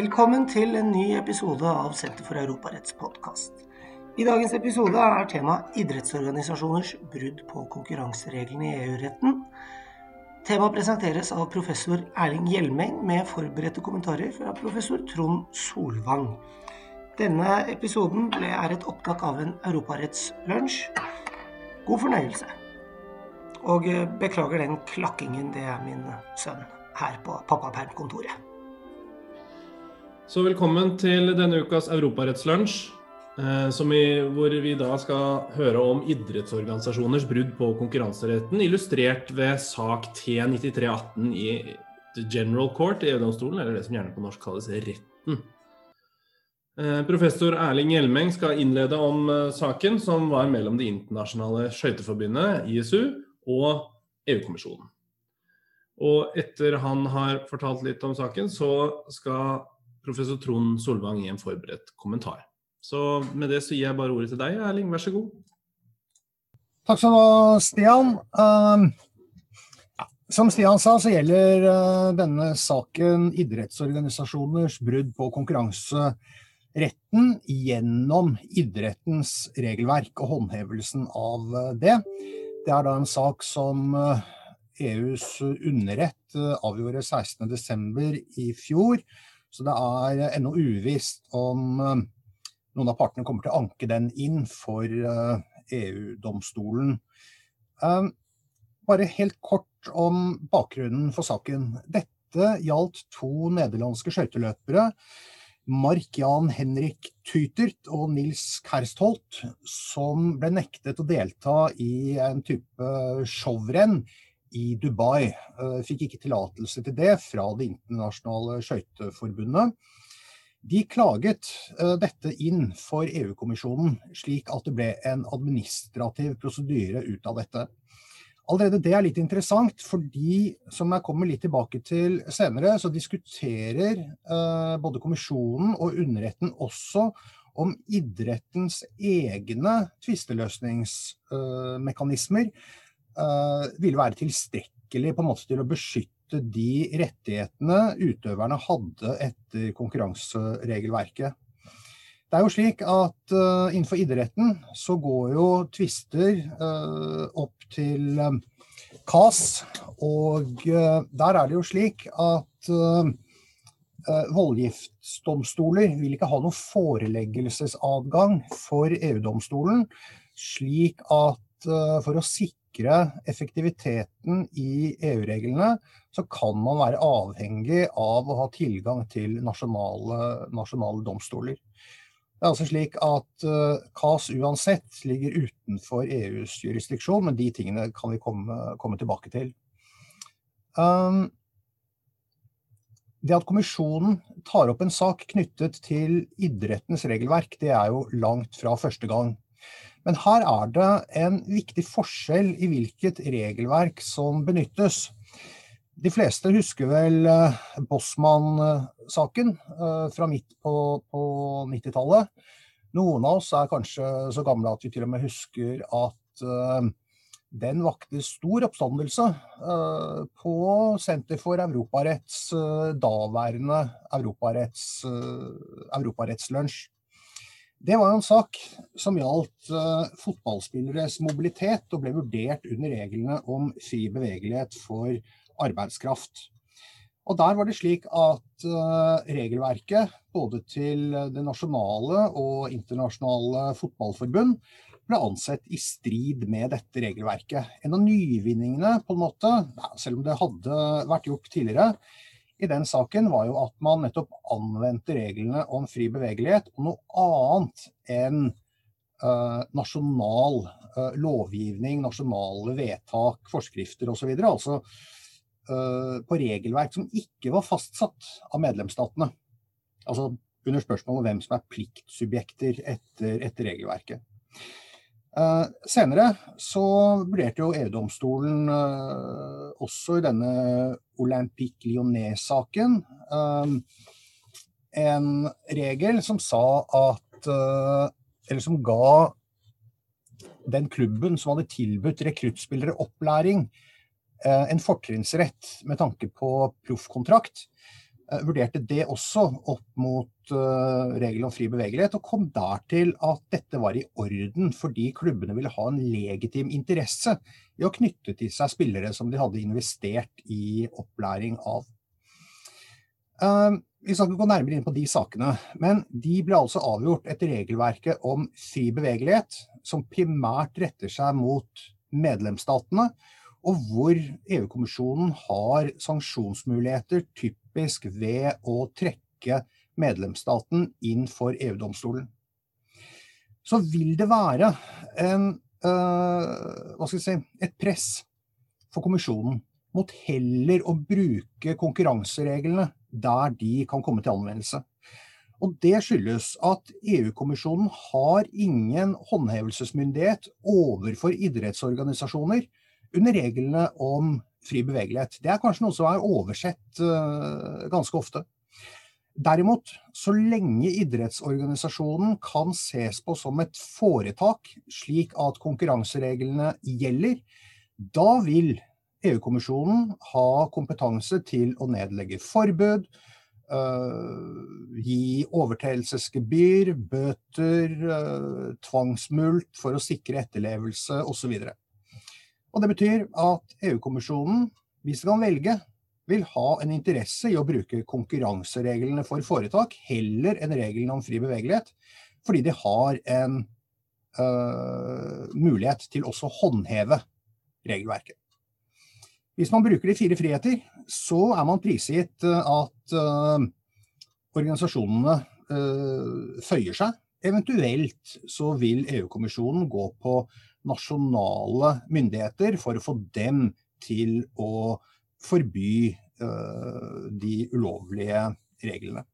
Velkommen til en ny episode av Senter for europaretts podkast. I dagens episode er tema idrettsorganisasjoners brudd på konkurransereglene i EU-retten. Temaet presenteres av professor Erling Hjelmeng med forberedte kommentarer fra professor Trond Solvang. Denne episoden er et opptak av en europarettslunsj. God fornøyelse. Og eh, beklager den klakkingen, det er min sønn her på pappapermkontoret. Så velkommen til denne ukas europarettslunsj, eh, hvor vi da skal høre om idrettsorganisasjoners brudd på konkurranseretten, illustrert ved sak T9318 i The General Court i EU-domstolen, eller det som gjerne på norsk kalles retten. Eh, professor Erling Hjelmeng skal innlede om saken, som var mellom Det internasjonale skøyteforbundet, ISU, og EU-kommisjonen. Og etter han har fortalt litt om saken, så skal professor Trond Solvang i en forberedt kommentar. Så med det så gir jeg bare ordet til deg, Erling. Vær så god. Takk skal du ha, Stian. Uh, som Stian sa, så gjelder uh, denne saken idrettsorganisasjoners brudd på konkurranseretten gjennom idrettens regelverk og håndhevelsen av uh, det. Det er da en sak som EUs eh, e underrett eh, avgjorde 16.12. i fjor. Så det er ennå uvisst om eh, noen av partene kommer til å anke den inn for EU-domstolen. Bare helt kort om bakgrunnen for saken. Dette gjaldt to nederlandske skøyteløpere Mark-Jan Henrik Tytert og Nils Kerstholt, som ble nektet å delta i en type showrenn i Dubai. Eh, fikk ikke tillatelse til det fra Det internasjonale skøyteforbundet. De klaget eh, dette inn for EU-kommisjonen, slik at det ble en administrativ prosedyre ut av dette. Allerede det er litt interessant, fordi som jeg kommer litt tilbake til senere, så diskuterer eh, både kommisjonen og underretten også om idrettens egne tvisteløsningsmekanismer ville være tilstrekkelig på en måte til å beskytte de rettighetene utøverne hadde etter konkurranseregelverket. Det er jo slik at uh, innenfor idretten så går jo tvister uh, opp til um, KAS, og uh, der er det jo slik at voldgiftsdomstoler vil ikke ha noen foreleggelsesadgang for EU-domstolen, slik at for å sikre effektiviteten i EU-reglene, så kan man være avhengig av å ha tilgang til nasjonale, nasjonale domstoler. Det er altså slik at CAS eh, uansett ligger utenfor EUs jurisdiksjon, men de tingene kan vi komme, komme tilbake til. Um, det at kommisjonen tar opp en sak knyttet til idrettens regelverk, det er jo langt fra første gang. Men her er det en viktig forskjell i hvilket regelverk som benyttes. De fleste husker vel uh, Bossmann-saken uh, fra midt på, på 90-tallet. Noen av oss er kanskje så gamle at vi til og med husker at uh, den vakte stor oppstandelse på Senter for europaretts daværende europaretts, europarettslunsj. Det var en sak som gjaldt fotballspilleres mobilitet og ble vurdert under reglene om fri bevegelighet for arbeidskraft. Og Der var det slik at uh, regelverket både til det nasjonale og internasjonale fotballforbund ble ansett i strid med dette regelverket. En av nyvinningene, på en måte, selv om det hadde vært gjort tidligere, i den saken var jo at man nettopp anvendte reglene om fri bevegelighet og noe annet enn uh, nasjonal uh, lovgivning, nasjonale vedtak, forskrifter osv. Altså Eh, på regelverk som ikke var fastsatt av medlemsstatene. Altså under spørsmålet hvem som er pliktsubjekter etter, etter regelverket. Uh, senere så vurderte jo EU-domstolen uh, også i denne Olympique Lyonnais-saken uh, en regel som sa at Eller som ga den klubben som hadde tilbudt rekruttspillere opplæring, en fortrinnsrett med tanke på proffkontrakt. Eh, vurderte det også opp mot uh, regelen om fri bevegelighet, og kom der til at dette var i orden fordi klubbene ville ha en legitim interesse i å knytte til seg spillere som de hadde investert i opplæring av. Uh, vi skal ikke gå nærmere inn på de sakene, men de ble altså avgjort etter regelverket om fri bevegelighet, som primært retter seg mot medlemsstatene, og hvor EU-kommisjonen har sanksjonsmuligheter typisk ved å trekke medlemsstaten inn for EU-domstolen. Så vil det være en, øh, si, et press for kommisjonen mot heller å bruke konkurransereglene der de kan komme til anvendelse. Og Det skyldes at EU-kommisjonen har ingen håndhevelsesmyndighet overfor idrettsorganisasjoner under reglene om fri bevegelighet. Det er kanskje noe som er oversett uh, ganske ofte. Derimot, så lenge idrettsorganisasjonen kan ses på som et foretak, slik at konkurransereglene gjelder, da vil EU-kommisjonen ha kompetanse til å nedlegge forbud, uh, gi overtredelsesgebyr, bøter, uh, tvangsmult for å sikre etterlevelse osv. Og Det betyr at EU-kommisjonen, hvis de kan velge, vil ha en interesse i å bruke konkurransereglene for foretak heller enn reglene om fri bevegelighet, fordi de har en øh, mulighet til også å håndheve regelverket. Hvis man bruker de fire friheter, så er man prisgitt øh, at øh, organisasjonene øh, føyer seg. Eventuelt så vil EU-kommisjonen gå på nasjonale myndigheter for å få dem til å forby uh, de ulovlige reglene.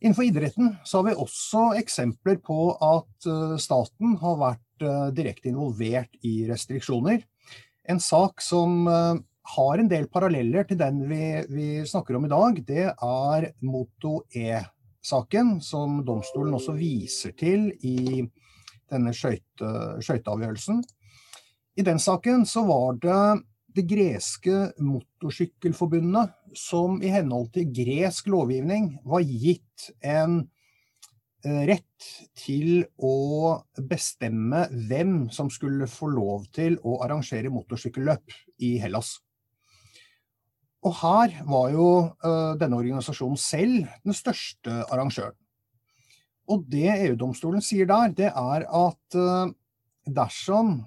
Innenfor idretten så har vi også eksempler på at uh, staten har vært uh, direkte involvert i restriksjoner. En sak som har en del paralleller til den vi, vi snakker om i dag, det er Moto E-saken, som domstolen også viser til i denne skøyteavgjørelsen. I den saken så var det det greske motorsykkelforbundet som i henhold til gresk lovgivning var gitt en eh, rett til å bestemme hvem som skulle få lov til å arrangere motorsykkelløp i Hellas. Og her var jo uh, denne organisasjonen selv den største arrangøren. Og det EU-domstolen sier der, det er at uh, dersom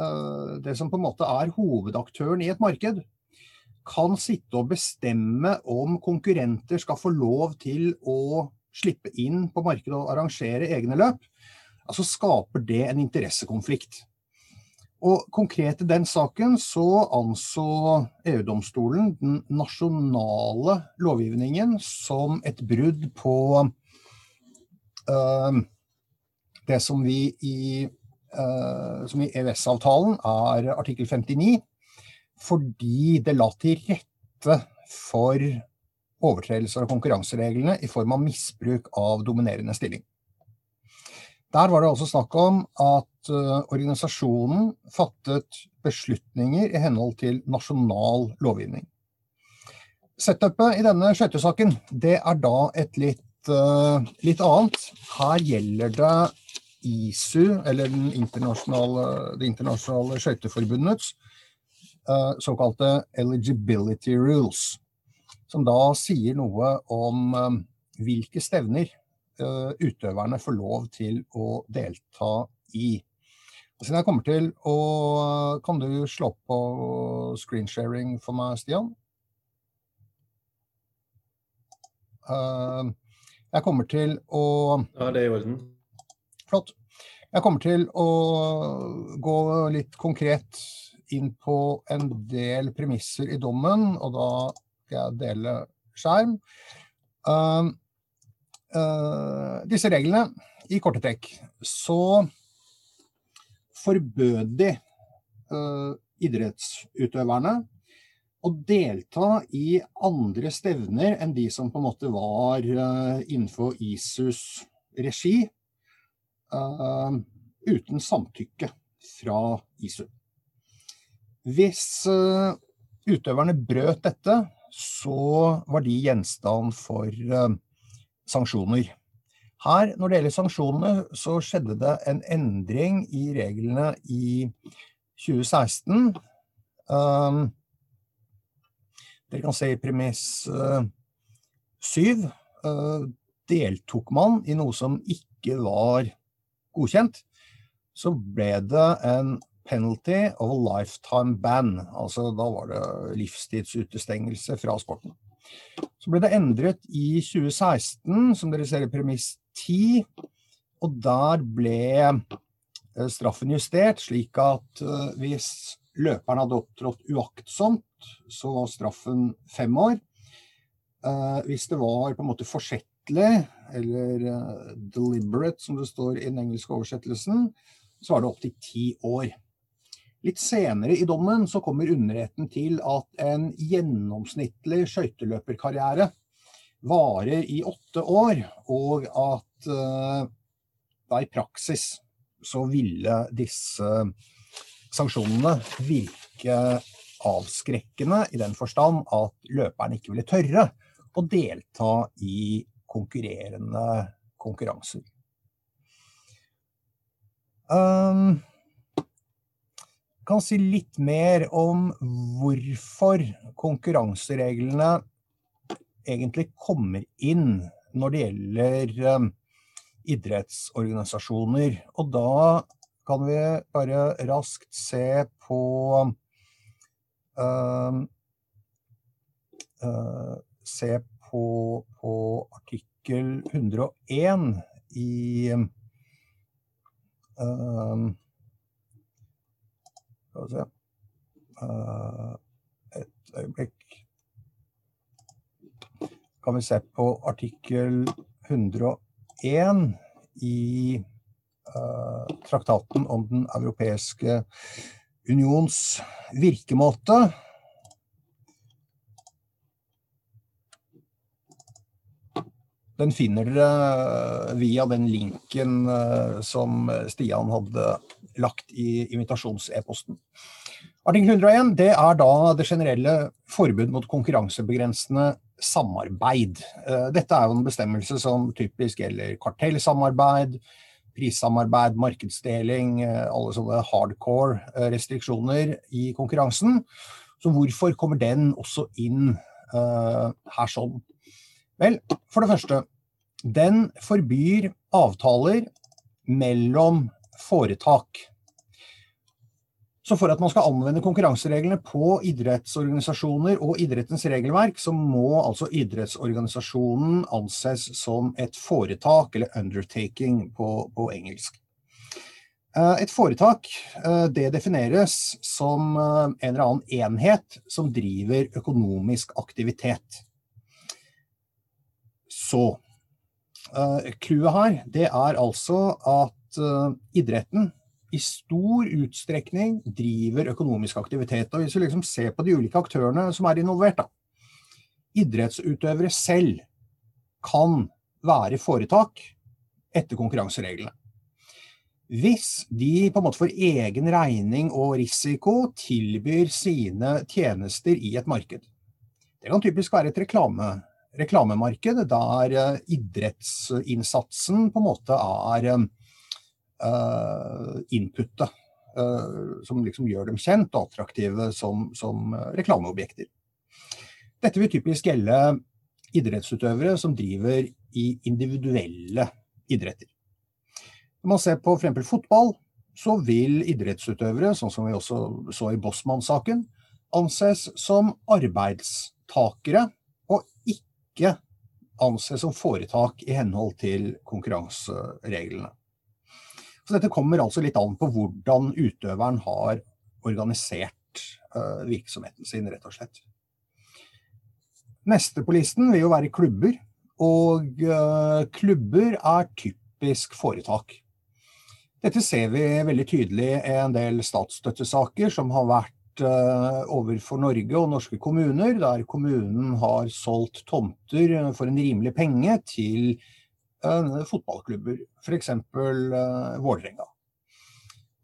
uh, det som på en måte er hovedaktøren i et marked, kan sitte og bestemme om konkurrenter skal få lov til å slippe inn på markedet og arrangere egne løp, altså skaper det en interessekonflikt. Og konkret i den saken så anså EU-domstolen den nasjonale lovgivningen som et brudd på det som vi i, eh, i EØS-avtalen er artikkel 59, fordi det la til rette for overtredelser av konkurransereglene i form av misbruk av dominerende stilling. Der var det altså snakk om at uh, organisasjonen fattet beslutninger i henhold til nasjonal lovgivning. Setupet i denne skøytesaken det er da et litt litt annet. Her gjelder det ISU, eller internasjonale, det internasjonale skøyteforbundets uh, såkalte eligibility rules, som da sier noe om um, hvilke stevner utøverne får lov til å delta i. Siden jeg kommer til å Kan du slå på screensharing for meg, Stian? Uh, jeg kommer til å Ja, det er i orden. Flott. Jeg kommer til å gå litt konkret inn på en del premisser i dommen, og da skal jeg dele skjerm. Uh, uh, disse reglene, i korte trekk, så forbød de uh, idrettsutøverne å delta i andre stevner enn de som på en måte var uh, innenfor ISUs regi, uh, uten samtykke fra ISU. Hvis uh, utøverne brøt dette, så var de gjenstand for sanksjoner. Her, når det gjelder sanksjonene, så skjedde det en endring i reglene i 2016. Um, dere kan se i premiss syv 7. Uh, deltok man i noe som ikke var godkjent, så ble det en penalty of a lifetime ban. Altså da var det livstidsutestengelse fra sporten. Så ble det endret i 2016, som dere ser i premiss 10, og der ble eh, straffen justert slik at eh, hvis løperen hadde opptrådt uaktsomt, så var straffen fem år. Eh, hvis det var på en måte forsettlig, eller deliberate, som det står i den engelske oversettelsen, så var det opptil ti år. Litt senere i dommen så kommer underretten til at en gjennomsnittlig skøyteløperkarriere varer i åtte år, og at eh, da i praksis så ville disse sanksjonene virke avskrekkende i den forstand at løperen ikke ville tørre å delta i konkurrerende konkurranser. Um, kan si litt mer om hvorfor konkurransereglene egentlig kommer inn når det gjelder um, idrettsorganisasjoner. Og da kan vi bare raskt se på Se på, på, artikkel 101 i uh, skal vi se uh, Et øyeblikk. Kan vi se på artikkel 101 i uh, traktaten om Den europeiske unions virkemåte. Den finner dere via den linken som Stian hadde lagt i invitasjons-e-posten. Artikkel 101 det er da det generelle forbud mot konkurransebegrensende samarbeid. Eh, dette er jo en bestemmelse som typisk gjelder kartellsamarbeid, prissamarbeid, markedsdeling, eh, alle sånne hardcore eh, restriksjoner i konkurransen. Så hvorfor kommer den også inn uh, her sånn? Vel, for det første, den forbyr avtaler mellom foretak. Så for at man skal anvende konkurransereglene på idrettsorganisasjoner og idrettens regelverk, så må altså idrettsorganisasjonen anses som et foretak, eller undertaking på, på engelsk. Eh, et foretak eh, det defineres som eh, en eller annen enhet som driver økonomisk aktivitet. Så Clouet her det er altså at idretten i stor utstrekning driver økonomisk aktivitet. Og hvis vi liksom ser på de ulike aktørene som er involvert, da. Idrettsutøvere selv kan være foretak etter konkurransereglene. Hvis de på en måte for egen regning og risiko tilbyr sine tjenester i et marked. Det kan typisk være et reklame, reklamemarked der eh, idrettsinnsatsen på en måte er eh, uh, inputet. Uh, som liksom gjør dem kjent og attraktive som, som reklameobjekter. Dette vil typisk gjelde idrettsutøvere som driver i individuelle idretter. Når man ser på f.eks. fotball, så vil idrettsutøvere, sånn som vi også så i Bossmann-saken, anses som arbeidstakere og ikke anses som foretak i henhold til konkurransereglene. Så dette kommer altså litt an på hvordan utøveren har organisert uh, virksomheten sin, rett og slett. Neste på listen vil jo være klubber. Og uh, klubber er typisk foretak. Dette ser vi veldig tydelig i en del statsstøttesaker som har vært uh, overfor Norge og norske kommuner, der kommunen har solgt tomter for en rimelig penge til uh, fotballklubber, f.eks. Uh, Vålerenga.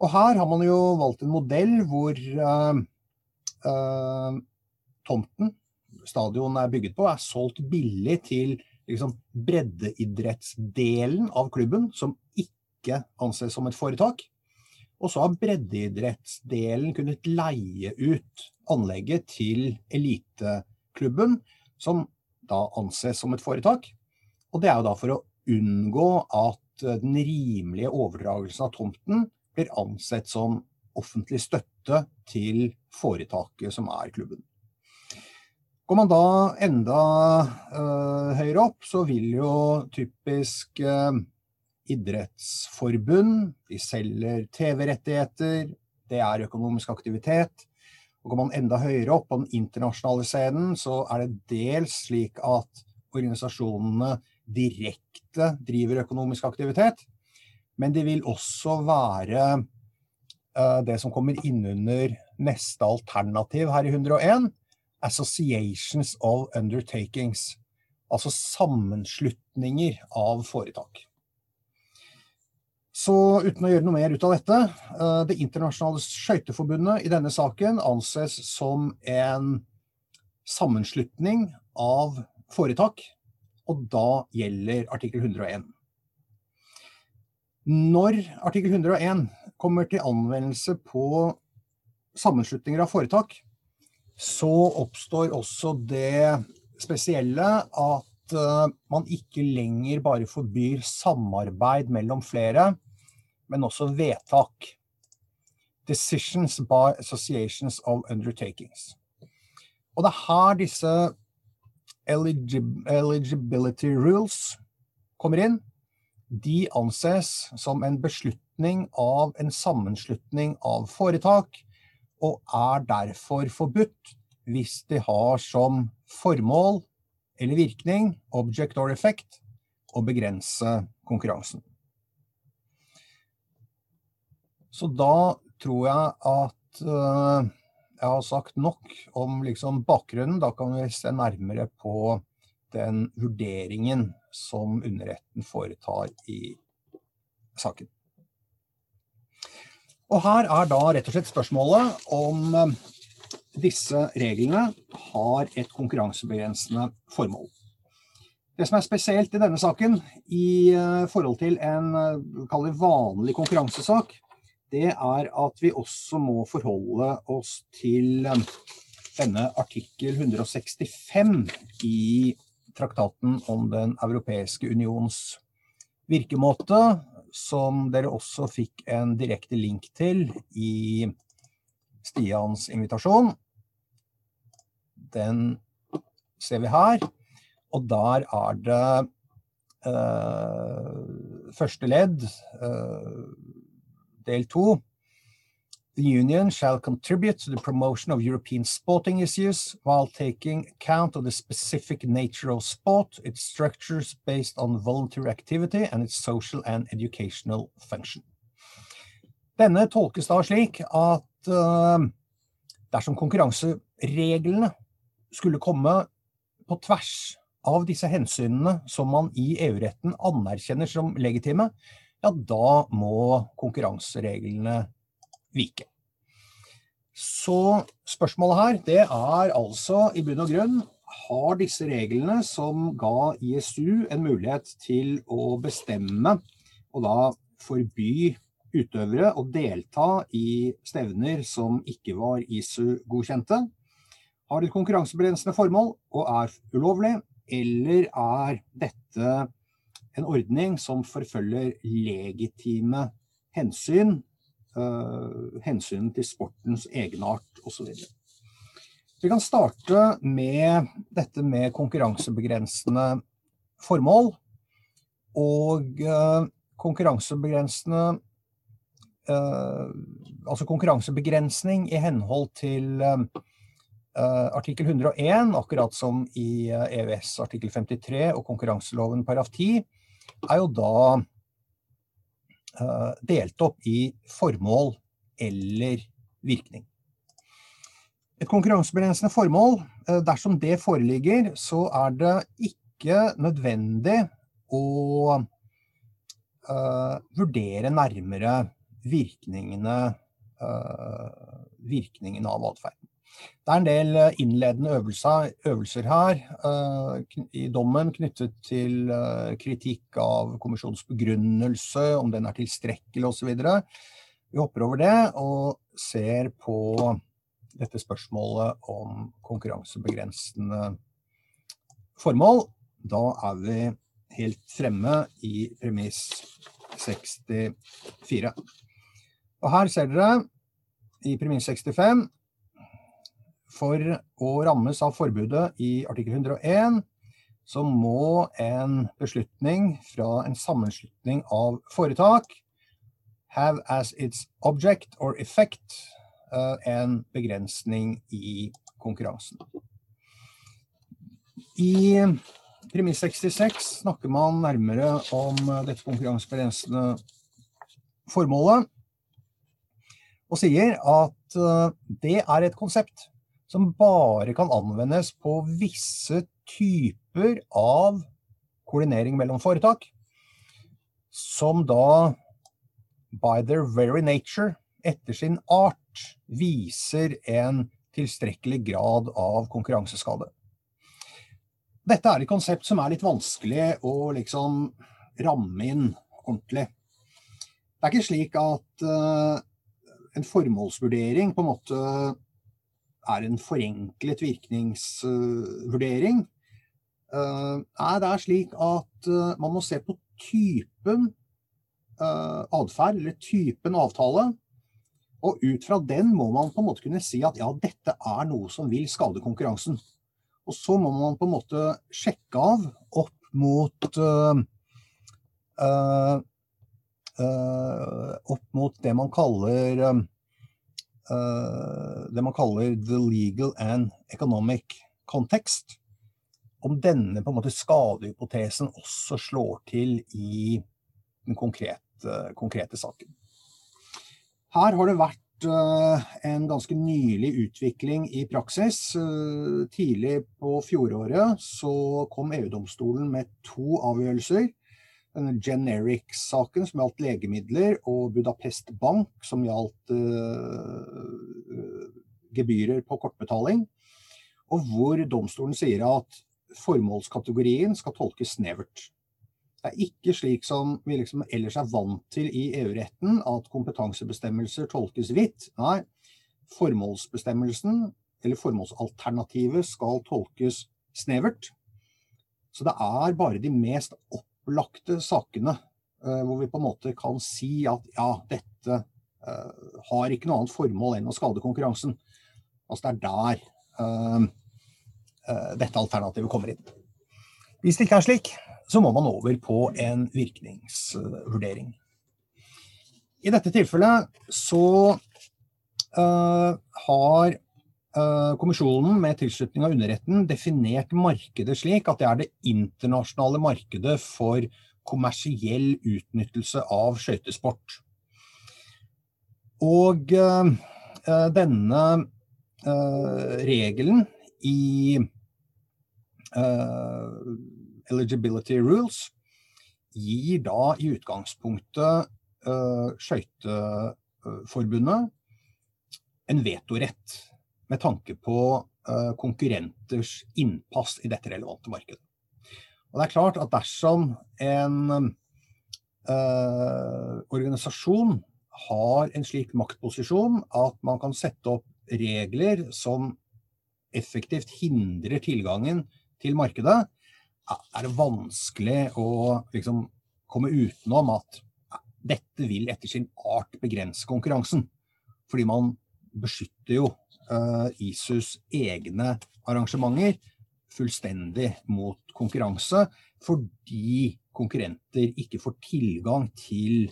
Og her har man jo valgt en modell hvor uh, uh, tomten stadion er bygget på, er solgt billig til liksom, breddeidrettsdelen av klubben, som ikke anses som et foretak. Og så har breddeidrettsdelen kunnet leie ut anlegget til eliteklubben, som da anses som et foretak. Og det er jo da for å unngå at den rimelige overdragelsen av tomten blir ansett som offentlig støtte til foretaket som er klubben. Går man da enda uh, høyere opp, så vil jo typisk uh, idrettsforbund, de selger TV-rettigheter, det er økonomisk aktivitet. Og går man enda høyere opp på den internasjonale scenen, så er det dels slik at organisasjonene direkte driver økonomisk aktivitet, men det vil også være uh, det som kommer innunder neste alternativ her i 101, Associations of Undertakings. Altså sammenslutninger av foretak. Så uten å gjøre noe mer ut av dette, uh, Det internasjonale skøyteforbundet i denne saken anses som en sammenslutning av foretak, og da gjelder artikkel 101. Når artikkel 101 kommer til anvendelse på sammenslutninger av foretak, så oppstår også det spesielle at uh, man ikke lenger bare forbyr samarbeid mellom flere, men også vedtak. Decisions by associations of undertakings. Og det er her disse eligibility rules kommer inn. De anses som en beslutning av en sammenslutning av foretak, og er derfor forbudt hvis de har som formål eller virkning, object or effect, å begrense konkurransen. Så da tror jeg at uh, jeg har sagt nok om liksom bakgrunnen. Da kan vi se nærmere på den vurderingen som underretten foretar i saken. Og her er da rett og slett spørsmålet om eh, disse reglene har et konkurransebegrensende formål. Det som er spesielt i denne saken i eh, forhold til en vanlig konkurransesak, det er at vi også må forholde oss til eh, denne artikkel 165 i traktaten om Den europeiske unions virkemåte, som dere også fikk en direkte link til i Stians invitasjon. Den ser vi her, og der er det eh, første ledd uh, del 2. The Union shall contribute to the promotion of European sporting issues while taking account of the specific nature of sport, its structures based on voluntary activity, and its social and educational function. Denne tolkes da slik at uh, dersom konkurransereglene skulle komme på tvers av disse hensynene som man i EU-retten anerkjenner som legitime, ja, da må konkurransereglene vike. Så spørsmålet her, det er altså i bunn og grunn har disse reglene som ga ISU en mulighet til å bestemme og da forby utøvere å delta i stevner som ikke var ISU-godkjente, har et konkurransebegrensende formål og er ulovlig, eller er dette en ordning som forfølger legitime hensyn, uh, hensyn til sportens egenart osv. Vi kan starte med dette med konkurransebegrensende formål. Og uh, konkurransebegrensende uh, Altså konkurransebegrensning i henhold til Uh, artikkel 101, akkurat som i uh, EØS artikkel 53 og konkurranseloven paragraf 10, er jo da uh, delt opp i formål eller virkning. Et konkurransebegrensende formål, uh, dersom det foreligger, så er det ikke nødvendig å uh, vurdere nærmere virkningene, virkningen av atferden. Det er en del eh, innledende øvelser, øvelser her uh, i dommen knyttet til uh, kritikk av kommisjonens begrunnelse, om den er tilstrekkelig osv. Vi hopper over det og ser på dette spørsmålet om konkurransebegrensende formål. Da er vi helt fremme i premiss 64. Og her ser dere i premiss 65 for å rammes av forbudet i artikkel 101, så må en beslutning fra en sammenslutning av foretak have as its object or effect uh, en begrensning i konkurransen. I premiss 66 snakker man nærmere om dette konkurransebegrensende formålet, og sier at uh, det er et konsept som bare kan anvendes på visse typer av koordinering mellom foretak, som da by their very nature, etter sin art, viser en tilstrekkelig grad av konkurranseskade. Dette er et konsept som er litt vanskelig å liksom ramme inn ordentlig. Det er ikke slik at uh, en formålsvurdering på en måte er en forenklet virkningsvurdering. Nei, det er slik at uh, man må se på typen uh, atferd, eller typen avtale. Og ut fra den må man på en måte kunne si at ja, dette er noe som vil skade konkurransen. Og så må man på en måte sjekke av opp mot uh, uh, Opp mot det man kaller uh, det man kaller the legal and economic context. Om denne på en måte skadehypotesen også slår til i den konkrete, konkrete saken. Her har det vært uh, en ganske nylig utvikling i praksis. Uh, tidlig på fjoråret så kom EU-domstolen med to avgjørelser denne generic-saken som gjaldt legemidler, og Budapest Bank som gjaldt uh, gebyrer på kortbetaling. Og hvor domstolen sier at formålskategorien skal tolkes snevert. Det er ikke slik som vi liksom ellers er vant til i EU-retten, at kompetansebestemmelser tolkes vidt. Nei, formålsbestemmelsen, eller formålsalternativet, skal tolkes snevert. Så det er bare de mest opp opplagte sakene eh, hvor vi på en måte kan si at ja, dette uh, har ikke noe annet formål enn å skade konkurransen. Altså det er der uh, dette alternativet kommer inn. Hvis det ikke er slik, så må man over på en virkningsvurdering. I dette tilfellet så har Kommisjonen med tilslutning av underretten definert markedet slik at det er det internasjonale markedet for kommersiell utnyttelse av skøytesport. Og uh, denne uh, regelen i uh, eligibility rules gir da i utgangspunktet Skøyteforbundet en vetorett med tanke på uh, konkurrenters innpass i dette relevante markedet. Og det er klart at dersom en uh, organisasjon har en slik maktposisjon at man kan sette opp regler som effektivt hindrer tilgangen til markedet, er det vanskelig å liksom, komme utenom at dette vil etter sin art begrense konkurransen. Fordi man beskytter jo ISUs egne arrangementer fullstendig mot konkurranse, fordi konkurrenter ikke får tilgang til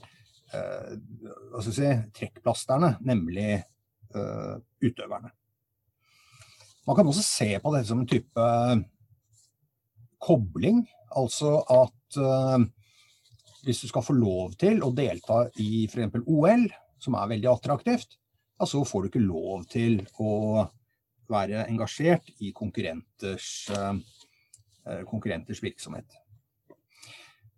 skal si, trekkplasterne, nemlig uh, utøverne. Man kan også se på dette som en type kobling, altså at uh, hvis du skal få lov til å delta i f.eks. OL, som er veldig attraktivt, ja, så får du ikke lov til å være engasjert i konkurrenters, eh, konkurrenters virksomhet.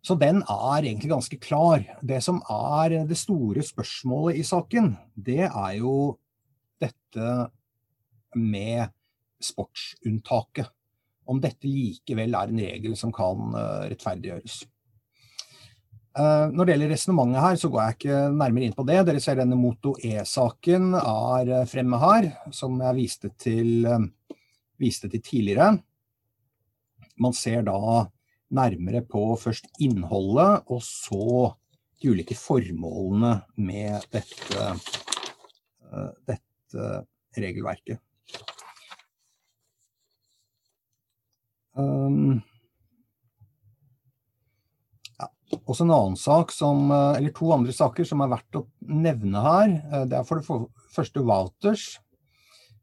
Så den er egentlig ganske klar. Det som er det store spørsmålet i saken, det er jo dette med sportsunntaket. Om dette likevel er en regel som kan rettferdiggjøres. Når det gjelder resonnementet her, så går jeg ikke nærmere inn på det. Dere ser denne Moto E-saken er fremme her, som jeg viste til, viste til tidligere. Man ser da nærmere på først innholdet, og så de ulike formålene med dette, dette regelverket. Um, ja. Også en annen sak som, eller to andre saker som er verdt å nevne her. Det er for det første Wouters.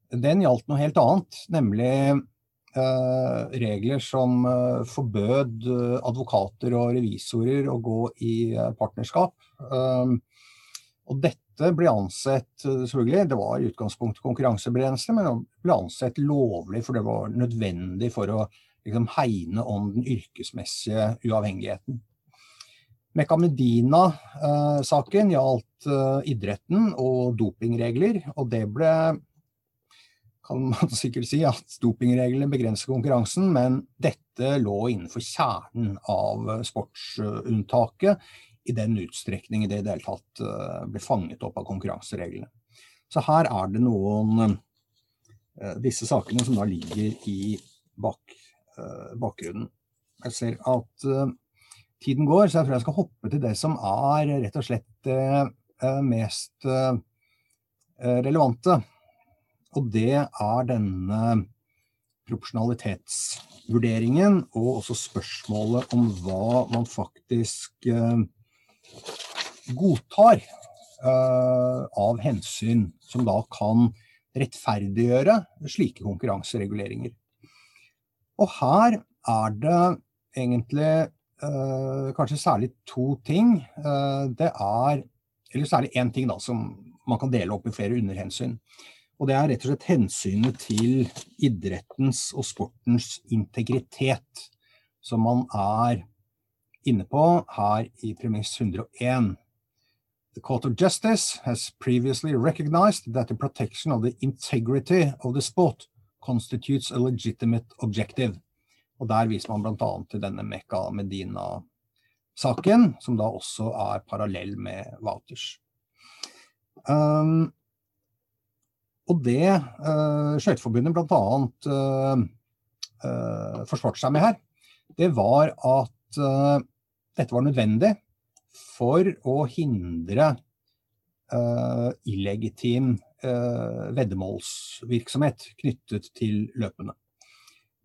Den gjaldt noe helt annet, nemlig Eh, regler som eh, forbød eh, advokater og revisorer å gå i partnerskap. Og dette ble ansett, selvfølgelig, det var i utgangspunktet konkurransebegrensende, men det ble ansett lovlig for det var nødvendig for å liksom, hegne om den yrkesmessige uavhengigheten. Mekka Medina-saken gjaldt idretten og dopingregler, og det ble kan man sikkert si at dopingreglene begrenser konkurransen, men dette lå innenfor kjernen av sportsunntaket i den utstrekning det i det hele tatt eh, ble fanget opp av konkurransereglene. Så her er det noen eh, disse sakene som da ligger i bak, eh, bakgrunnen. Jeg ser at tiden går, så jeg tror jeg skal hoppe til det som er rett og slett det mest relevante. Og det er denne proporsjonalitetsvurderingen og også spørsmålet om hva man faktisk eh, godtar eh, av hensyn som da kan rettferdiggjøre slike konkurransereguleringer. Og her er det egentlig eh, kanskje særlig to ting. Eh, det er, eller særlig én ting da, som man kan dele opp i flere underhensyn. Og det er rett og slett hensynet til idrettens og sportens integritet, som man er inne på her i premiss 101. The Court of Justice has previously recognized that the protection of the integrity of the sport constitutes a legitimate objective. Og der viser man bl.a. til denne Mekka Medina-saken, som da også er parallell med Wouters. Um, og det uh, Skøyteforbundet bl.a. Uh, uh, forsvarte seg med her, det var at uh, dette var nødvendig for å hindre uh, illegitim uh, veddemålsvirksomhet knyttet til løpene.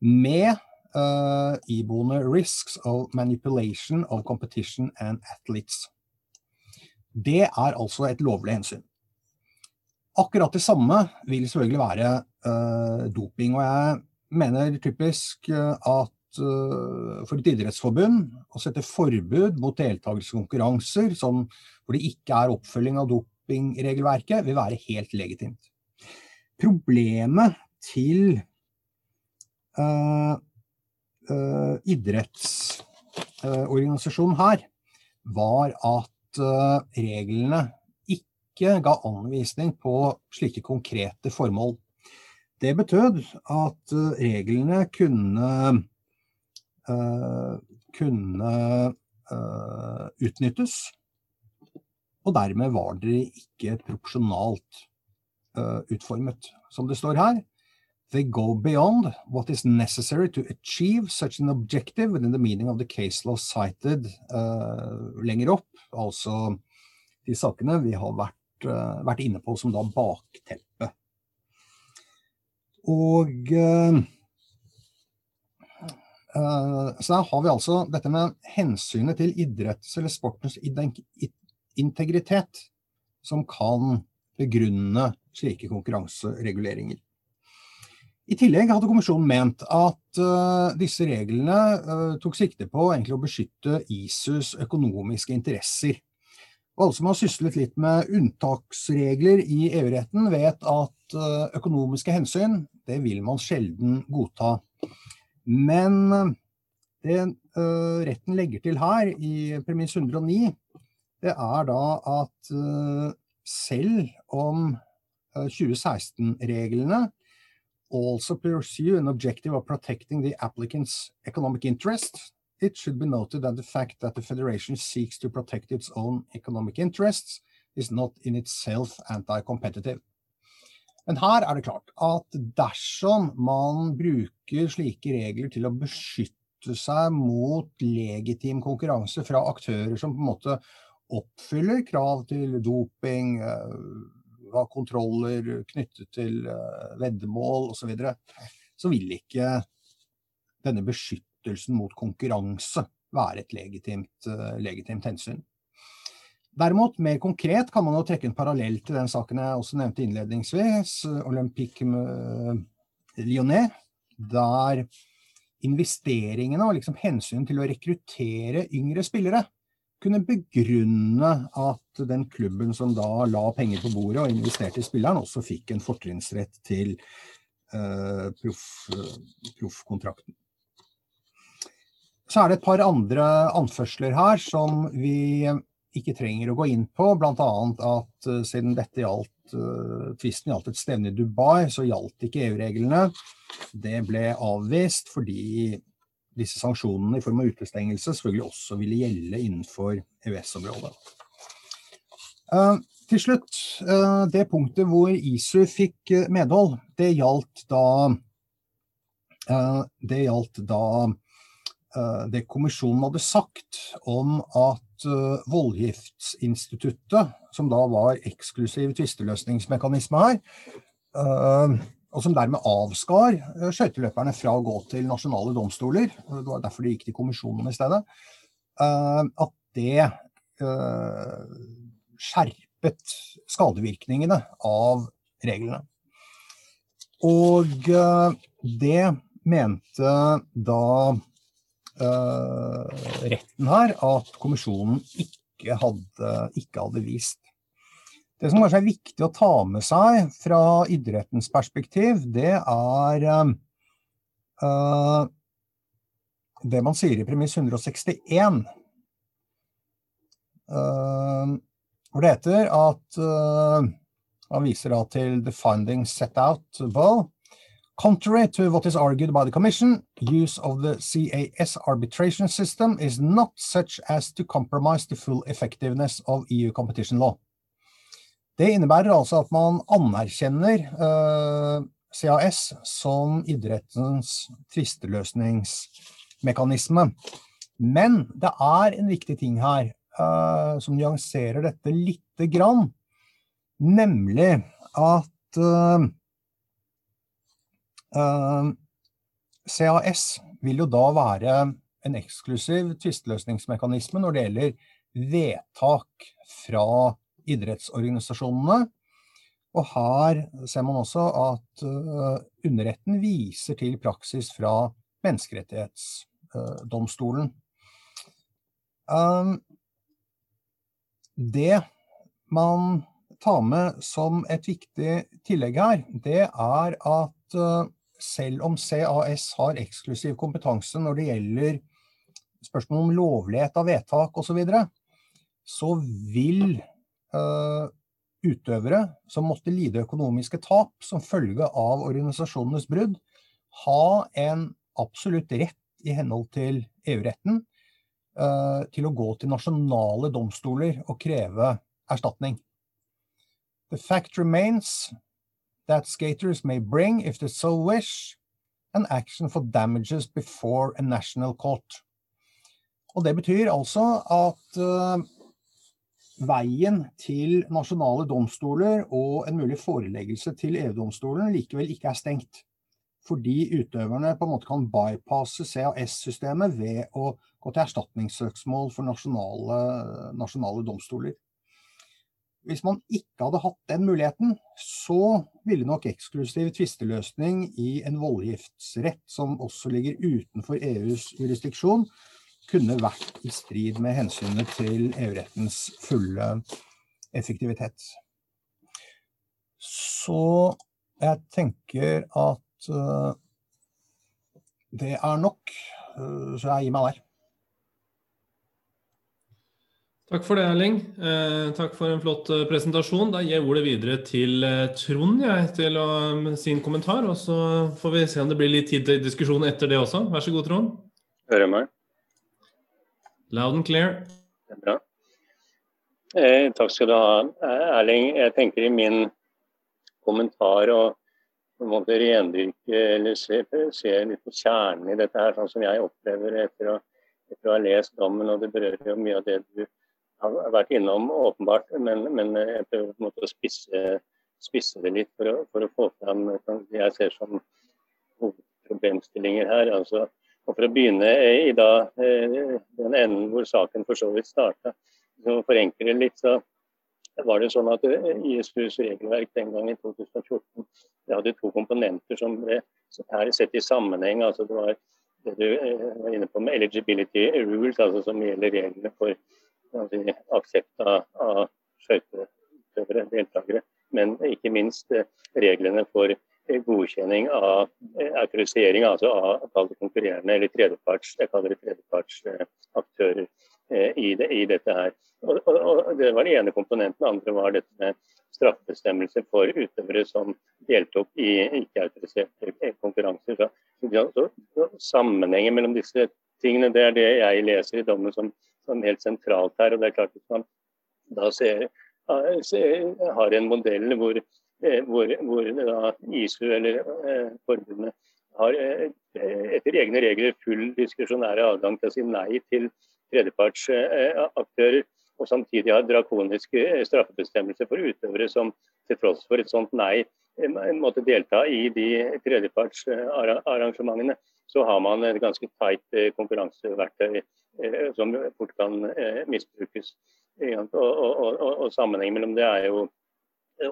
Med uh, iboende risks of manipulation of competition and athletes. Det er altså et lovlig hensyn. Akkurat det samme vil selvfølgelig være uh, doping. Og jeg mener typisk uh, at uh, for et idrettsforbund å sette forbud mot deltakelse hvor det ikke er oppfølging av dopingregelverket, vil være helt legitimt. Problemet til idrettsorganisasjonen her var at reglene ikke ga anvisning på slike konkrete formål. Det betød at eh, reglene kunne, uh, kunne uh, utnyttes, og dermed var det ikke proporsjonalt uh, utformet. Som det står her, they go beyond what is necessary to achieve such an objective within the meaning of the case law cited lenger opp, altså de sakene vi har vært uh, vært inne på som da bakteppe. Og uh, så der har vi altså dette med hensynet til idretts- eller sportens integritet som kan begrunne slike konkurransereguleringer. I tillegg hadde kommisjonen ment at uh, disse reglene uh, tok sikte på å beskytte ISUs økonomiske interesser. Og alle som har syslet litt med unntaksregler i EU-retten, vet at uh, økonomiske hensyn, det vil man sjelden godta. Men det retten legger til her, i premiss 109, det er da at selv om uh, 2016-reglene also pursue an objective of protecting the applicant's economic interests, it should be noted that the fact that the Federation seeks to protect its own economic interests is not in itself anti-competitive. Men her er det klart at dersom man bruker slike regler til å beskytte seg mot legitim konkurranse fra aktører som på en måte oppfyller krav til doping, ha eh, kontroller knyttet til eh, veddemål osv., så, videre, så vil ikke denne beskyttelsen mot konkurranse være et legitimt, eh, legitimt hensyn. Derimot, mer konkret kan man jo trekke en parallell til den saken jeg også nevnte innledningsvis, Olympique Lyonnais, der investeringene og liksom hensynet til å rekruttere yngre spillere kunne begrunne at den klubben som da la penger på bordet og investerte i spilleren, også fikk en fortrinnsrett til uh, proffkontrakten. Så er det et par andre anførsler her som vi ikke trenger å gå inn på, bl.a. at uh, siden dette gjaldt uh, tvisten gjaldt et stevne i Dubai, så gjaldt ikke EU-reglene. Det ble avvist fordi disse sanksjonene i form av utestengelse selvfølgelig også ville gjelde innenfor EØS-området. Uh, til slutt, uh, det punktet hvor ISU fikk uh, medhold, det gjaldt da det gjaldt da det kommisjonen hadde sagt om at voldgiftsinstituttet, som da var eksklusiv tvisteløsningsmekanisme her, og som dermed avskar eh, skøyteløperne fra å gå til nasjonale domstoler, det var derfor de gikk til kommisjonen i stedet, eh, at det eh, skjerpet skadevirkningene av reglene. Og det mente da retten her at kommisjonen ikke hadde, ikke hadde vist. Det som kanskje er viktig å ta med seg fra idrettens perspektiv, det er uh, det man sier i premiss 161. Uh, hvor det heter at uh, Han viser da til the findings set out above. Contrary to what is argued by the Commission, use of the CAS arbitration system is not such as to compromise the full effectiveness of EU competition law. Det innebærer altså at man anerkjenner uh, eh, CAS som idrettens tvisteløsningsmekanisme. Men det er en viktig ting her uh, som nyanserer dette lite grann, nemlig at uh, CAS vil jo da være en eksklusiv tvisteløsningsmekanisme når det gjelder vedtak fra idrettsorganisasjonene. Og her ser man også at uh, underretten viser til praksis fra menneskerettighetsdomstolen. Um, det man tar med som et viktig tillegg her, det er at uh, selv om CAS har eksklusiv kompetanse når det gjelder spørsmål om lovlighet av vedtak osv., så, videre, så vil utøvere som måtte lide økonomiske tap som følge av organisasjonenes brudd, ha en absolutt rett i henhold til EU-retten uh, til å gå til nasjonale domstoler og kreve erstatning. The fact remains that skaters may bring, if they so wish, an action for damages before a national court. Og det betyr altså at uh, veien til nasjonale domstoler og en mulig foreleggelse til EU-domstolen likevel ikke er stengt. Fordi utøverne på en måte kan bypasse CAS-systemet ved å gå til erstatningssøksmål for nasjonale, nasjonale domstoler. Hvis man ikke hadde hatt den muligheten, så ville nok eksklusiv tvisteløsning i en voldgiftsrett som også ligger utenfor EUs jurisdiksjon, kunne vært i strid med hensynet til EU-rettens fulle effektivitet. Så jeg tenker at uh, det er nok, uh, så jeg gir meg der. Takk for det, Erling. Eh, takk for en flott eh, presentasjon. Da gir jeg ordet videre til eh, Trond jeg, til å, sin kommentar. Og så får vi se om det blir litt tid til diskusjon etter det også. Vær så god, Trond. Hører meg? Loud and clear. Bra. Eh, takk skal du ha, Erling. Jeg tenker i min kommentar å på rendyrke eller se, se, litt på kjernen i dette her, sånn som jeg opplever etter å, etter å ha lest dommen. Og det berører jo mye av det du har vært innom, åpenbart. Men, men jeg prøver på en måte å spisse, spisse det litt for å, for å, få fram det jeg ser som hovedproblemstillinger her. altså og For å begynne i da, eh, den enden hvor saken for så vidt starta, for å forenkle litt, så var det sånn at eh, ISUs regelverk den gang i 2014 det hadde to komponenter som ble her sett i sammenheng. altså Det var det du eh, var inne på med eligibility rules, altså som gjelder reglene for altså, aksept av, av skøyteutøvere, deltakere. Men ikke minst reglene for godkjenning av eh, autorisering altså av konkurrerende eller tredjeparts, jeg kaller det tredjepartsaktører eh, i, det, i, dette her. Og, og, og, Det var den ene komponenten. Den andre var dette med straffebestemmelser for utøvere som deltok i ikke-autoriserte konkurranser. Så, så, så, Sammenhengen mellom disse tingene det er det jeg leser i dommen som, som helt sentralt her. og det er klart at man da ser, har en modell hvor Eh, hvor, hvor da ISU eller eh, forbundet har eh, etter egne regler full diskresjonære adgang til å si nei til tredjepartsaktører, og samtidig har drakoniske straffebestemmelser for utøvere som til tross for et sånt nei måtte delta i de tredjepartsarrangementene, så har man et ganske tight konkurranseverktøy som fort kan misbrukes. Og, og, og, og sammenhengen mellom det er jo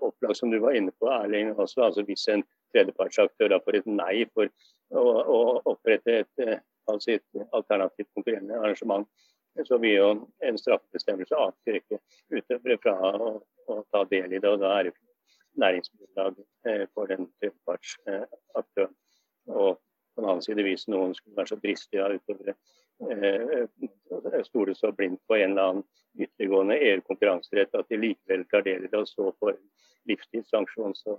opplag som du var inne på, Erling, også, altså hvis en tredjepartsaktør får et nei for å, å opprette et, eh, altså et alternativt konkurrerende arrangement, så vil jo en straffebestemmelse avskrekke utøvere fra å, å, ta del i det. og Da er det næringsgrunnlag eh, for den tredjepartsaktøren. Og på den annen side, hvis noen skulle være så dristige av utøvere eh, stole så blindt på en eller annen ytterliggående EU-konkurranserett at de likevel tar del i det og så får livstidssanksjon, så,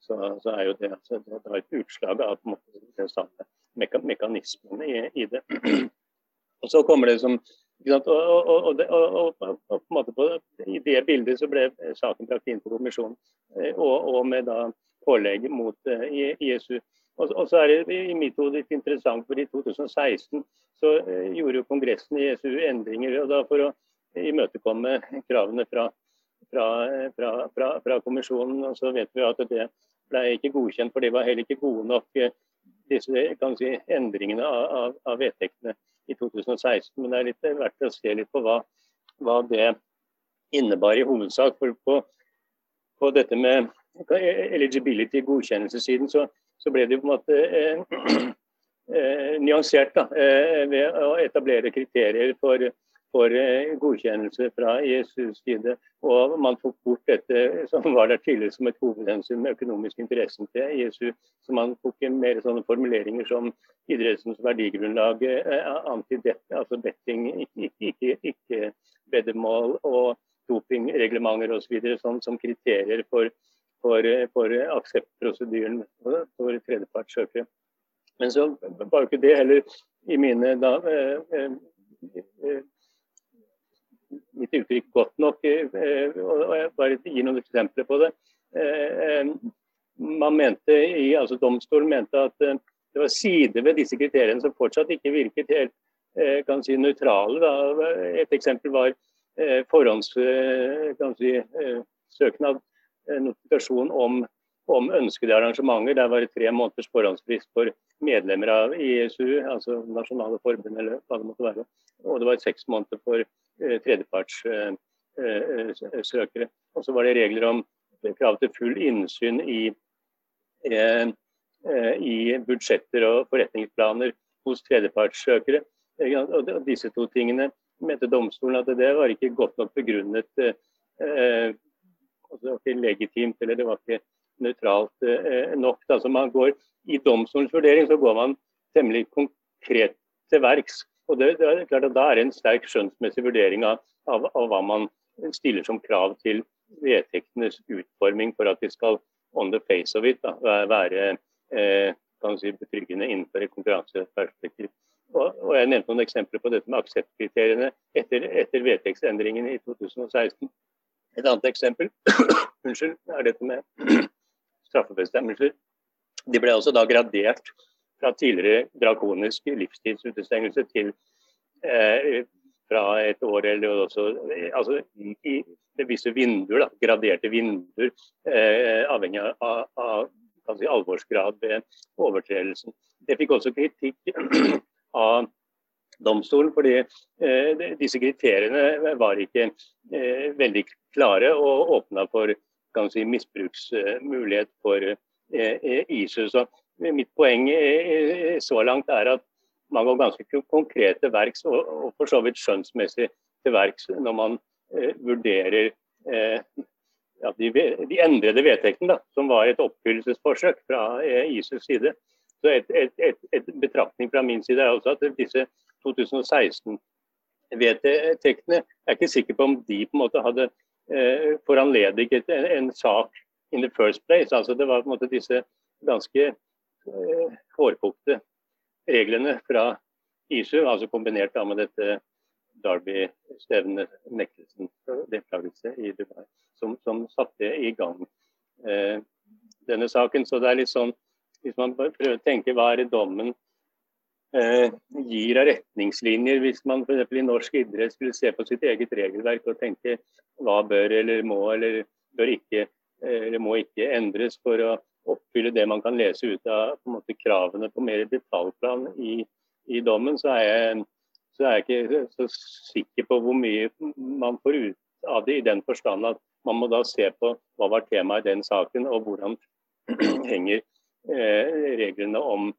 så, så, er jo det, altså, det er et utslag av måte, den samme meka mekanismen i, i, det. Og så kommer det som og, og, og, og, på en måte på, I det bildet så ble saken brakt inn på kommisjonen, eh, og, med da pålegg mot eh, ISU. Og, så er det i mitt hode litt interessant, for i 2016 så eh, gjorde jo Kongressen i SU endringer. og da For å imøtekomme kravene fra, fra, fra, fra, kommisjonen. Og så vet vi at det ble ikke godkjent, for de var heller ikke gode nok, eh, disse si, endringene av, av, av, vedtektene i 2016. Men det er litt verdt å se litt på hva, hva det innebar i hovedsak. For på, på dette med eligibility, godkjennelsessiden, så, så ble det på en måte eh, eh, nyansert da, eh, ved å etablere kriterier for for eh, godkjennelse fra ISUs side. Og man tok bort dette som var der tidligere som et hovedhensyn med økonomisk interessen til ISU. Så man tok mer sånne formuleringer som idrettens verdigrunnlag, antidette, altså betting, ikke, ikke, ikke veddemål og dopingreglementer osv. Sånn, som kriterier for, for, for akseptprosedyren for tredjepartssøkere. Men så var jo ikke det heller i mine da, eh, eh, mitt uttrykk godt nok. Eh, og jeg bare gir noen eksempler på det. Eh, man mente i, altså Domstolen mente at eh, det var sider ved disse kriteriene som fortsatt ikke virket helt kan si, nøytrale. Da. Et eksempel var forhåndssøknad, notifikasjon om, om ønskede arrangementer. Der var det tre måneders forhåndsfrist for medlemmer av ISU, altså nasjonale forbund eller hva det måtte være. Og det var seks måneder for Eh, tredjepartssøkere. Og så var det regler om krav til full innsyn i, eh, i budsjetter og forretningsplaner hos tredjepartssøkere. Og disse to tingene mente domstolen at det var ikke godt nok begrunnet eh, altså det var ikke legitimt eller det var ikke nøytralt nok. Altså man går, I domstolens vurdering så går man temmelig konkret til verks og det, det, er klart at Da er det en sterk skjønnsmessig vurdering av, av, av, hva man stiller som krav til vedtektenes utforming for at de skal on the face of it da, være eh, si, betryggende innenfor et konkurranseperspektiv. Og, og, Jeg nevnte noen eksempler på dette med akseptkriteriene etter, etter vedtektsendringen i 2016. Et annet eksempel unnskyld, er dette med straffebestemmelser. De ble også da gradert fra tidligere drakonisk livstidsutestengelse til eh, fra et år eller også altså, i, i visse vinduer, da, graderte vinduer, eh, avhengig av, av si, alvorsgrad ved overtredelsen. Det fikk også kritikk av domstolen, fordi eh, disse kriteriene var ikke eh, veldig klare og åpna for si, misbruksmulighet for eh, ISU. Så mitt poeng eh, så langt er at man går ganske konkrete verks, og, og for så vidt skjønnsmessig til verks når man eh, vurderer eh, ja, de, de, endrede vedtektene, som var et oppfyllelsesforsøk fra eh, ISUs side. Så et, et, et, et, betraktning fra min side er også at disse 2016-vedtektene er ikke sikker på om de på en måte hadde eh, foranlediget en, en, sak in the first place. Altså Det var på en måte disse ganske eh, hårfukte reglene fra ISU, altså kombinert da med dette Derby-stevnet, nektelsen for deltakelse i Dubai, som, som satte i gang eh, denne saken. Så det er litt sånn, hvis man prøver å tenke hva er det dommen eh, gir av retningslinjer, hvis man f.eks. i norsk idrett skulle se på sitt eget regelverk og tenke hva bør eller må eller bør ikke eh, eller må ikke endres for å oppfylle det man kan lese ut av på måte, kravene på mer detaljplan i, i dommen, så er jeg så er jeg ikke så sikker på hvor mye man får ut av det, i den forstand at man må da se på hva var temaet i den saken, og hvordan henger reglene om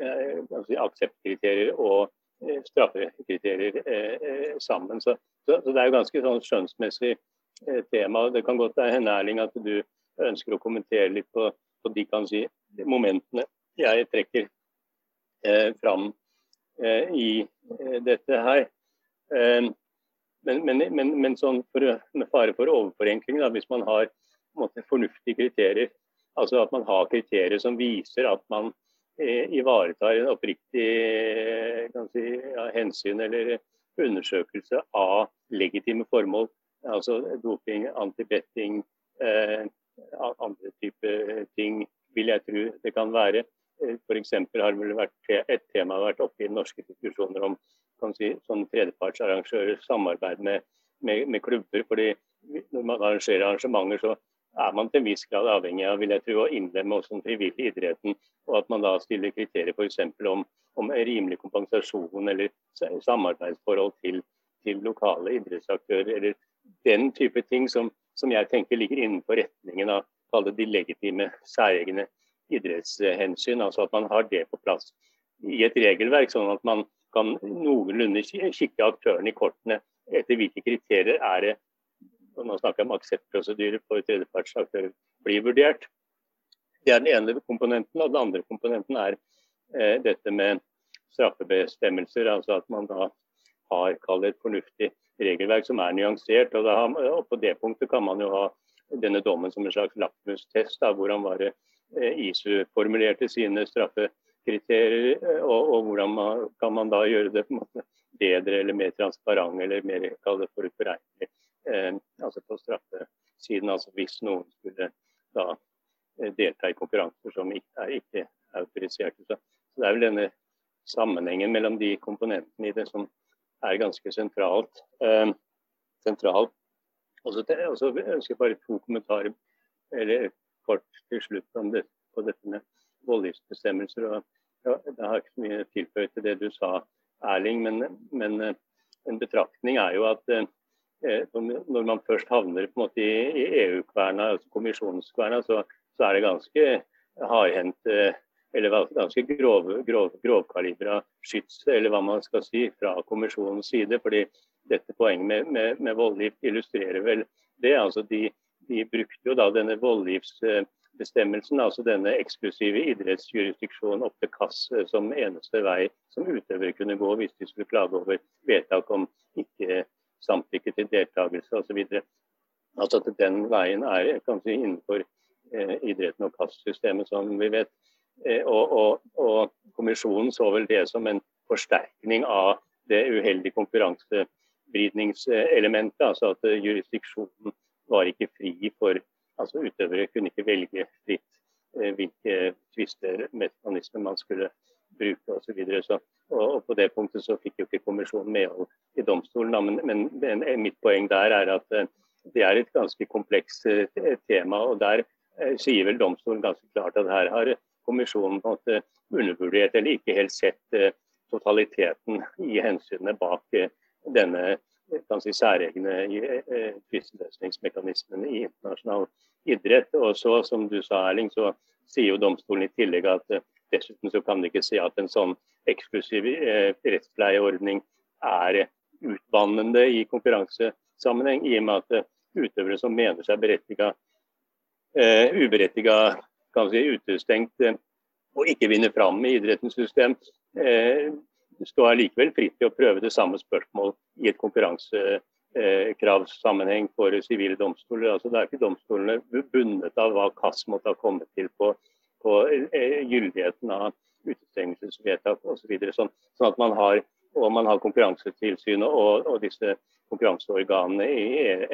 eh, akseptkriterier og eh, straffekriterier eh, eh, sammen. Så, så, så, det er jo ganske sånn skjønnsmessig eh, tema. Det kan godt hende Erling, at du ønsker å kommentere litt på, på de kan si, momentene jeg trekker fram Eh, i eh, dette her. Eh, men, men, men, men sånn for, med fare for overforenkling, da, hvis man har måte, fornuftige kriterier, altså at man har kriterier som viser at man eh, ivaretar en oppriktig si, ja, hensyn eller undersøkelse av legitime formål, altså doping, antibetting, eh, andre typer ting, vil jeg tro det kan være. F.eks. har vel vært et tema vært oppe i norske diskusjoner om si, sånn tredjepartsarrangører samarbeid med, med, med, klubber. fordi Når man arrangerer arrangementer, så er man til en viss grad avhengig av vil jeg tro, å innlemme også den frivillige idretten. Og at man da stiller kriterier f.eks. Om, om rimelig kompensasjon eller samarbeidsforhold til, til lokale idrettsaktører. Eller den type ting som, som jeg tenker ligger innenfor retningen av de legitime særegne idrettshensyn. Altså at man har det på plass i et regelverk, sånn at man kan noenlunde kikke aktørene i kortene etter hvilke kriterier er det og Nå snakker om akseptprosedyrer for tredjepartsaktører blir vurdert. Det er den ene komponenten. Og den andre komponenten er eh, dette med straffebestemmelser. Altså at man da har et fornuftig regelverk som er nyansert. Og, da, og, på det punktet kan man jo ha denne dommen som en slags lakmustest. Hvordan var det Eh, ISU formulerte sine straffekriterier, eh, og, og hvordan man, kan man da gjøre det bedre eller mer transparent eller mer forutberegnelig. Eh, altså på straffesiden, altså hvis noen skulle da eh, delta i konkurranser som ikke er ikke autoriserte. Så, så det er vel denne sammenhengen mellom de komponentene i det som er ganske sentralt. Eh, sentralt. Og så ønsker jeg bare to kommentarer eller kort til slutt om det, på dette med voldgiftsbestemmelser. ja, Jeg har ikke så mye tilføyd til det du sa, Erling, men, men eh, en betraktning er jo at eh, når man først havner på en måte i, EU-kverna, altså kommisjonskverna, så, så, er det ganske hardhendte eller ganske grov, grov, grovkalibra skyts, eller hva man skal si, fra kommisjonens side. fordi dette poenget med, med, med voldgift illustrerer vel det. altså de de brukte jo da denne voldgiftsbestemmelsen, altså denne eksklusive idrettsjurisdiksjonen opp til KAS eh, som eneste vei som utøvere kunne gå hvis de skulle klage over vedtak om ikke samtykke til deltakelse osv. Altså at den veien er kanskje innenfor eh, idretten og kastsystemet, som vi vet. Eh, og, og, og, Kommisjonen så vel det som en forsterkning av det uheldige konkurransevridningselementet. Altså at eh, jurisdiksjonen var ikke fri for altså Utøvere kunne ikke velge fritt eh, hvilke tvistemekanismer man skulle bruke osv. Og, og på det punktet så fikk jo ikke kommisjonen medhold i domstolen. Da. Men, men, men, mitt poeng der er at eh, det er et ganske komplekst eh, tema. og Der sier vel domstolen ganske klart at her har kommisjonen på en måte undervurdert eller ikke helt sett totaliteten i hensynene bak denne kan si, særegne tvisteløsningsmekanismen i internasjonal idrett. Og så, som du sa, Erling, så sier jo domstolen i tillegg at dessuten så kan vi ikke si at en sånn eksklusiv uh, rettspleieordning er utvannende i konkurransesammenheng, i og med at uh, utøvere som mener seg berettiga, uberettiga kan si, utestengt og ikke vinner fram i idrettens system, står likevel fritt til å prøve det samme spørsmål i et konkurransekravssammenheng for sivile domstoler. Altså, det er ikke domstolene bundet av hva KAS måtte ha kommet til på, på eh, gyldigheten av utestengelsesvedtak osv. Så sånn, sånn at man har, og man har Konkurransetilsynet og, og disse konkurranseorganene i,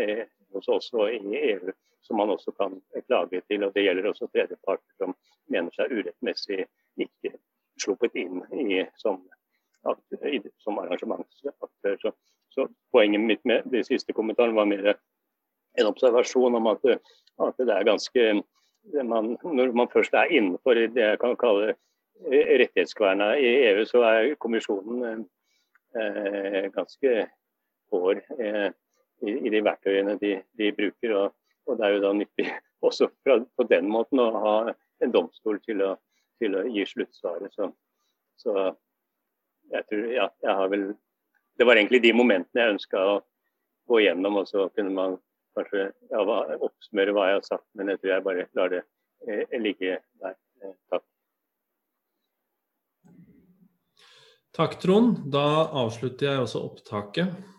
e, hos oss og i EU som man også kan klage til. og Det gjelder også tredjeparter som mener seg urettmessig ikke sluppet inn i som som arrangementsaktør. Så, så, poenget mitt med de siste kommentaren var mer en observasjon om at, at det er ganske man, Når man først er innenfor det jeg kan kalle rettighetskverna i EU, så er kommisjonen eh, ganske hår eh, i, i, de verktøyene de, de bruker. Og, og, det er jo da nyttig også fra, på den måten å ha en domstol til å, til å gi sluttsvaret. Så, så jeg tror, ja, jeg har vel Det var egentlig de momentene jeg ønska å gå gjennom, og så kunne man kanskje ja, oppsummere hva jeg har sagt. Men jeg tror jeg bare lar det eh, ligge der. Eh, takk. Takk, Trond. Da avslutter jeg også opptaket.